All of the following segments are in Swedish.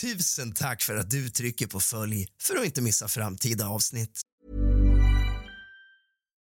Tusen tack för att du trycker på följ för att inte missa framtida avsnitt.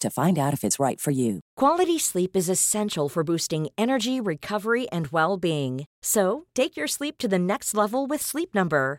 to find out if it's right for you. Quality sleep is essential for boosting energy, recovery, and well being. So, take your sleep to the next level with Sleep Number.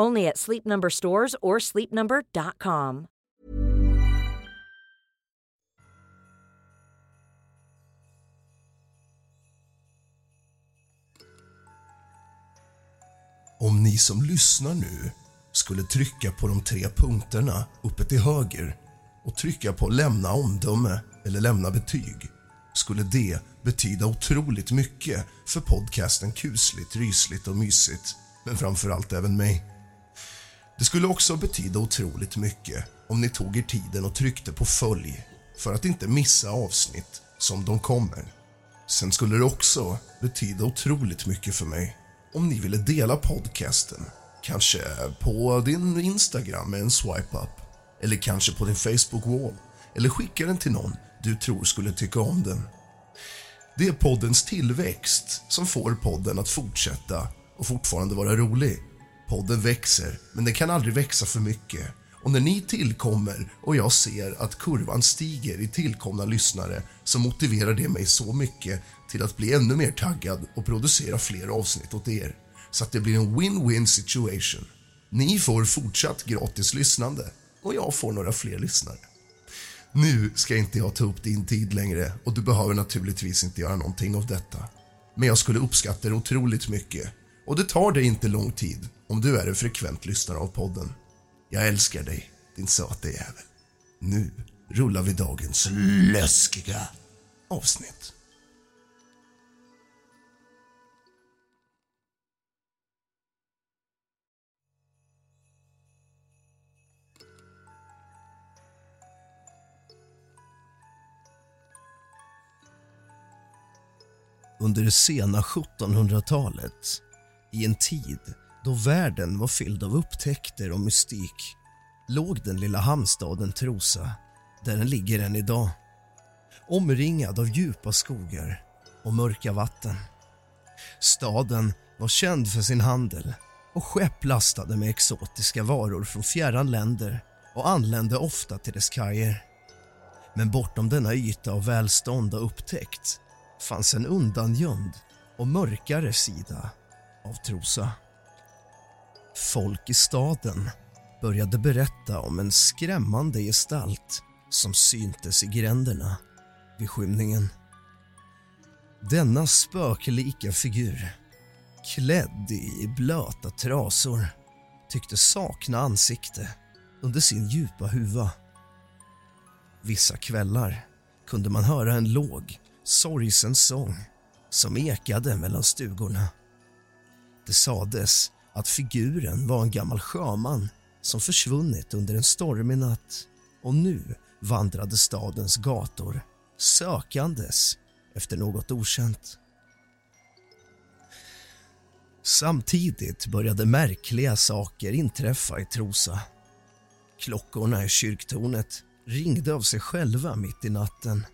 Only at Sleep Number stores or sleepnumber.com. Om ni som lyssnar nu skulle trycka på de tre punkterna uppe till höger och trycka på lämna omdöme eller lämna betyg skulle det betyda otroligt mycket för podcasten kusligt, rysligt och mysigt men framför allt även mig. Det skulle också betyda otroligt mycket om ni tog er tiden och tryckte på följ för att inte missa avsnitt som de kommer. Sen skulle det också betyda otroligt mycket för mig om ni ville dela podcasten. Kanske på din Instagram med en swipe up eller kanske på din Facebook-wall eller skicka den till någon du tror skulle tycka om den. Det är poddens tillväxt som får podden att fortsätta och fortfarande vara rolig. Podden växer, men den kan aldrig växa för mycket. Och när ni tillkommer och jag ser att kurvan stiger i tillkomna lyssnare så motiverar det mig så mycket till att bli ännu mer taggad och producera fler avsnitt åt er. Så att det blir en win-win situation. Ni får fortsatt gratis lyssnande och jag får några fler lyssnare. Nu ska inte jag ta upp din tid längre och du behöver naturligtvis inte göra någonting av detta. Men jag skulle uppskatta det otroligt mycket och det tar dig inte lång tid om du är en frekvent lyssnare av podden. Jag älskar dig, din söta jävel. Nu rullar vi dagens läskiga avsnitt. Under det sena 1700-talet, i en tid då världen var fylld av upptäckter och mystik låg den lilla hamnstaden Trosa där den ligger än idag. Omringad av djupa skogar och mörka vatten. Staden var känd för sin handel och skepp lastade med exotiska varor från fjärran länder och anlände ofta till dess kajer. Men bortom denna yta av välstånd och upptäckt fanns en undangömd och mörkare sida av Trosa. Folk i staden började berätta om en skrämmande gestalt som syntes i gränderna vid skymningen. Denna spöklika figur, klädd i blöta trasor tycktes sakna ansikte under sin djupa huva. Vissa kvällar kunde man höra en låg, sorgsen sång som ekade mellan stugorna. Det sades att figuren var en gammal sjöman som försvunnit under en stormig natt och nu vandrade stadens gator sökandes efter något okänt. Samtidigt började märkliga saker inträffa i Trosa. Klockorna i kyrktornet ringde av sig själva mitt i natten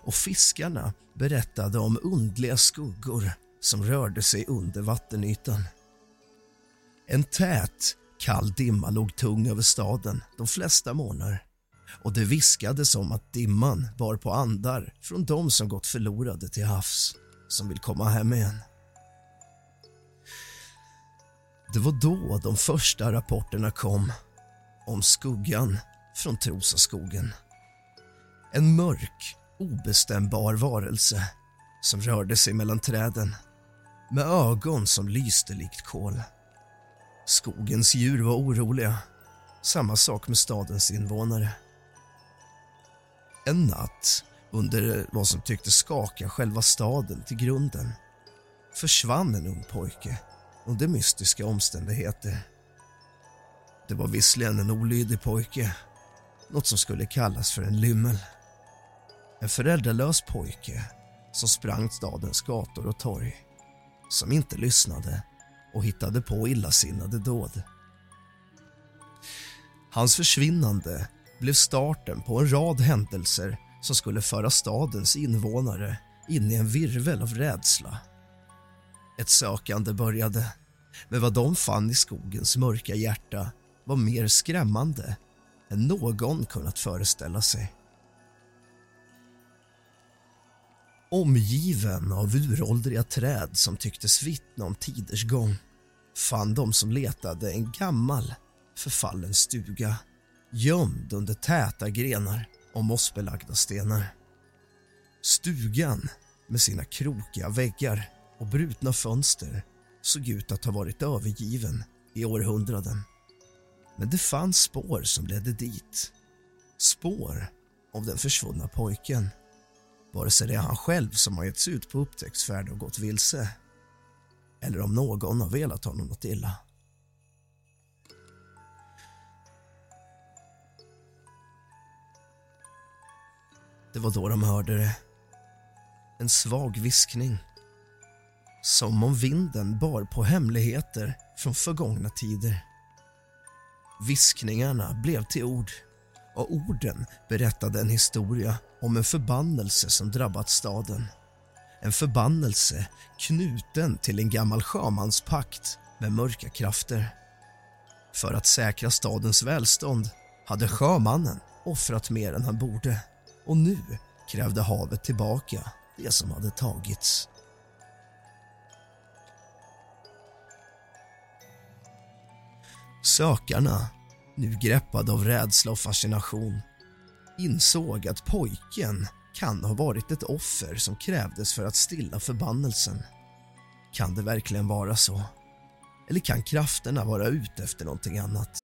och fiskarna berättade om undliga skuggor som rörde sig under vattenytan. En tät, kall dimma låg tung över staden de flesta morgnar och det viskades om att dimman bar på andar från de som gått förlorade till havs, som vill komma hem igen. Det var då de första rapporterna kom om skuggan från Trosaskogen. En mörk, obestämbar varelse som rörde sig mellan träden med ögon som lyste likt kol. Skogens djur var oroliga. Samma sak med stadens invånare. En natt, under vad som tycktes skaka själva staden till grunden försvann en ung pojke under mystiska omständigheter. Det var visserligen en olydig pojke, något som skulle kallas för en lymmel. En föräldralös pojke som sprang stadens gator och torg, som inte lyssnade och hittade på illasinnade dåd. Hans försvinnande blev starten på en rad händelser som skulle föra stadens invånare in i en virvel av rädsla. Ett sökande började, men vad de fann i skogens mörka hjärta var mer skrämmande än någon kunnat föreställa sig. Omgiven av uråldriga träd som tycktes vittna om tiders gång fann de som letade en gammal, förfallen stuga gömd under täta grenar och mossbelagda stenar. Stugan med sina krokiga väggar och brutna fönster såg ut att ha varit övergiven i århundraden. Men det fanns spår som ledde dit. Spår av den försvunna pojken. Vare sig det är han själv som har getts ut på upptäcktsfärd och gått vilse eller om någon har velat honom något illa. Det var då de hörde det. En svag viskning. Som om vinden bar på hemligheter från förgångna tider. Viskningarna blev till ord och orden berättade en historia om en förbannelse som drabbat staden. En förbannelse knuten till en gammal schamanspakt med mörka krafter. För att säkra stadens välstånd hade sjömannen offrat mer än han borde och nu krävde havet tillbaka det som hade tagits. Sökarna, nu greppad av rädsla och fascination insåg att pojken kan ha varit ett offer som krävdes för att stilla förbannelsen. Kan det verkligen vara så? Eller kan krafterna vara ute efter någonting annat?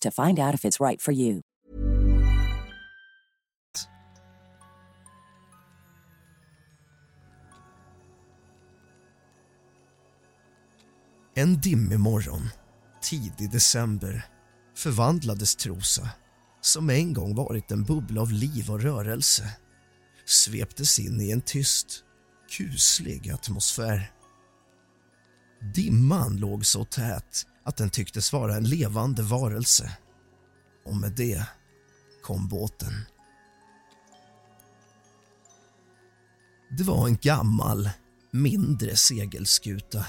to find out if it's right for you. En dimmig morgon, tidig december, förvandlades Trosa, som en gång varit en bubbla av liv och rörelse, sveptes in i en tyst, kuslig atmosfär. Dimman låg så tät att den tycktes vara en levande varelse. Och med det kom båten. Det var en gammal, mindre segelskuta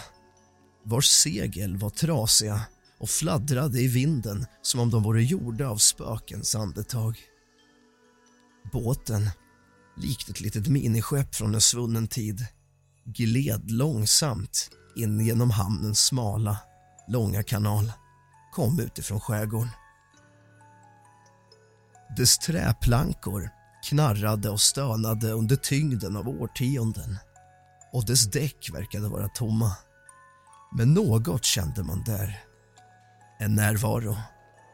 vars segel var trasiga och fladdrade i vinden som om de vore gjorda av spökens andetag. Båten, likt ett litet miniskepp från en svunnen tid gled långsamt in genom hamnens smala, långa kanal kom utifrån skärgården. Dess träplankor knarrade och stönade under tyngden av årtionden och dess däck verkade vara tomma. Men något kände man där. En närvaro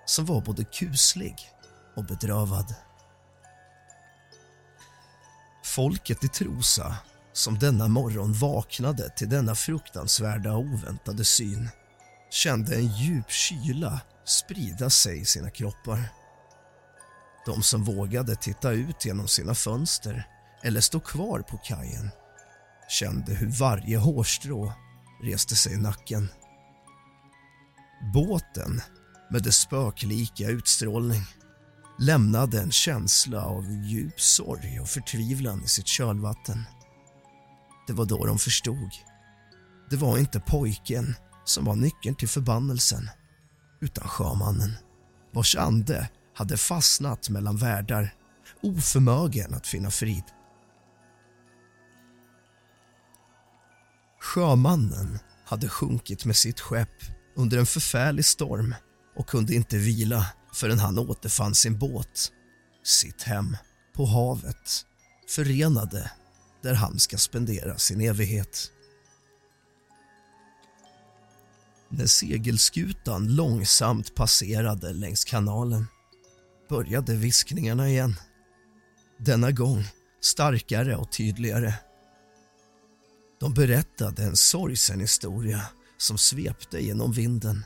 som var både kuslig och bedrövad. Folket i Trosa som denna morgon vaknade till denna fruktansvärda och oväntade syn kände en djup kyla sprida sig i sina kroppar. De som vågade titta ut genom sina fönster eller stå kvar på kajen kände hur varje hårstrå reste sig i nacken. Båten, med dess spöklika utstrålning lämnade en känsla av djup sorg och förtvivlan i sitt kölvatten. Det var då de förstod. Det var inte pojken som var nyckeln till förbannelsen utan sjömannen vars ande hade fastnat mellan världar oförmögen att finna frid. Sjömannen hade sjunkit med sitt skepp under en förfärlig storm och kunde inte vila förrän han återfann sin båt, sitt hem på havet, förenade där han ska spendera sin evighet. När segelskutan långsamt passerade längs kanalen började viskningarna igen. Denna gång starkare och tydligare. De berättade en sorgsen historia som svepte genom vinden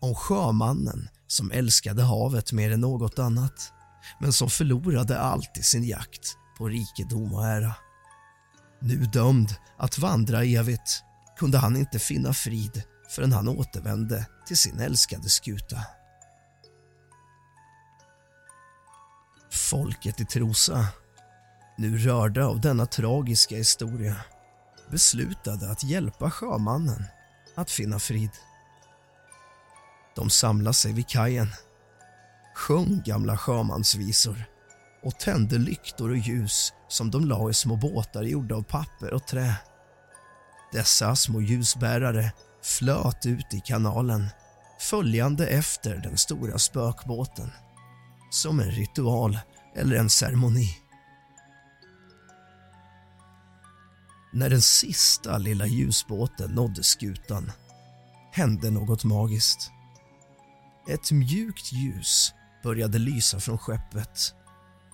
om sjömannen som älskade havet mer än något annat men som förlorade allt i sin jakt på rikedom och ära. Nu dömd att vandra evigt kunde han inte finna frid förrän han återvände till sin älskade skuta. Folket i Trosa, nu rörda av denna tragiska historia beslutade att hjälpa sjömannen att finna frid. De samlade sig vid kajen, sjöng gamla sjömansvisor och tände lyktor och ljus som de la i små båtar gjorda av papper och trä. Dessa små ljusbärare flöt ut i kanalen följande efter den stora spökbåten som en ritual eller en ceremoni. När den sista lilla ljusbåten nådde skutan hände något magiskt. Ett mjukt ljus började lysa från skeppet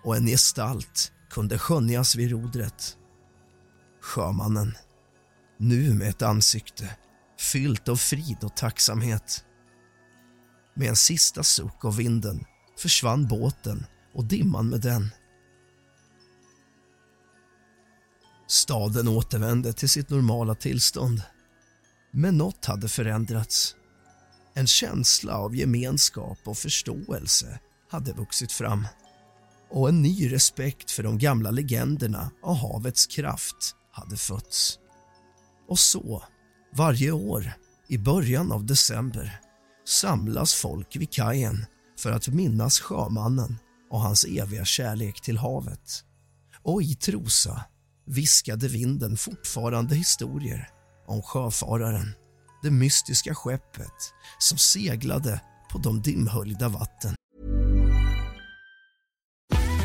och en gestalt kunde skönjas vid rodret. Sjömannen, nu med ett ansikte fyllt av frid och tacksamhet. Med en sista suck av vinden försvann båten och dimman med den. Staden återvände till sitt normala tillstånd. Men något hade förändrats. En känsla av gemenskap och förståelse hade vuxit fram och en ny respekt för de gamla legenderna och havets kraft hade fötts. Och så, varje år i början av december samlas folk vid kajen för att minnas sjömannen och hans eviga kärlek till havet. Och i Trosa viskade vinden fortfarande historier om sjöfararen, det mystiska skeppet som seglade på de dimhöljda vatten.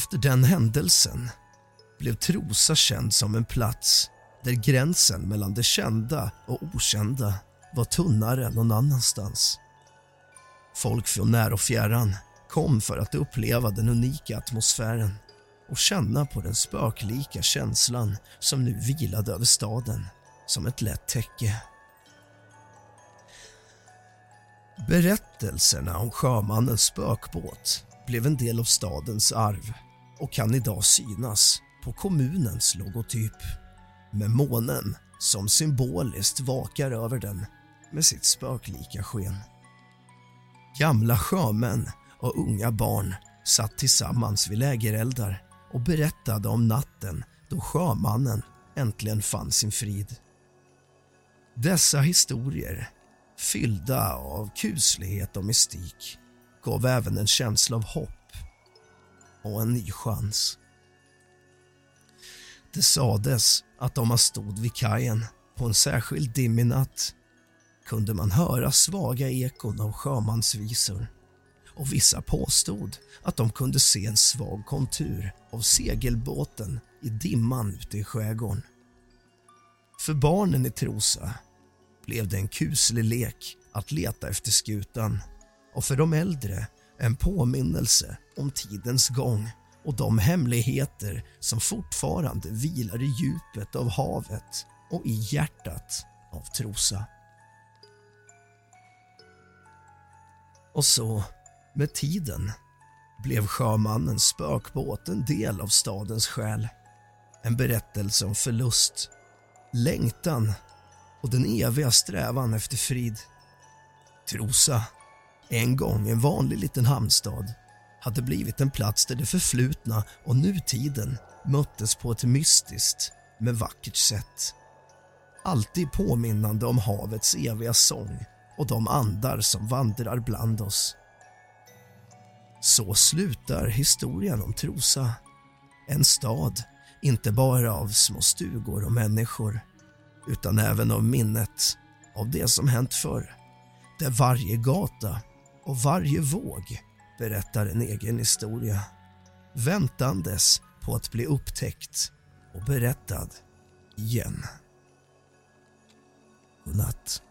Efter den händelsen blev Trosa känd som en plats där gränsen mellan det kända och okända var tunnare än någon annanstans. Folk från när och fjärran kom för att uppleva den unika atmosfären och känna på den spöklika känslan som nu vilade över staden som ett lätt täcke. Berättelserna om sjömannens spökbåt blev en del av stadens arv och kan idag synas på kommunens logotyp med månen som symboliskt vakar över den med sitt spöklika sken. Gamla sjömän och unga barn satt tillsammans vid lägereldar och berättade om natten då sjömannen äntligen fann sin frid. Dessa historier, fyllda av kuslighet och mystik gav även en känsla av hopp och en ny chans. Det sades att om man stod vid kajen på en särskild dimmig natt kunde man höra svaga ekon av sjömansvisor och vissa påstod att de kunde se en svag kontur av segelbåten i dimman ute i skärgården. För barnen i Trosa blev det en kuslig lek att leta efter skutan och för de äldre en påminnelse om tidens gång och de hemligheter som fortfarande vilar i djupet av havet och i hjärtat av Trosa. Och så, med tiden, blev sjömannens spökbåt en del av stadens själ. En berättelse om förlust, längtan och den eviga strävan efter frid. Trosa, en gång en vanlig liten hamnstad, hade blivit en plats där det förflutna och nutiden möttes på ett mystiskt men vackert sätt. Alltid påminnande om havets eviga sång och de andar som vandrar bland oss. Så slutar historien om Trosa. En stad, inte bara av små stugor och människor utan även av minnet av det som hänt förr. Där varje gata och varje våg berättar en egen historia väntandes på att bli upptäckt och berättad igen. Godnatt.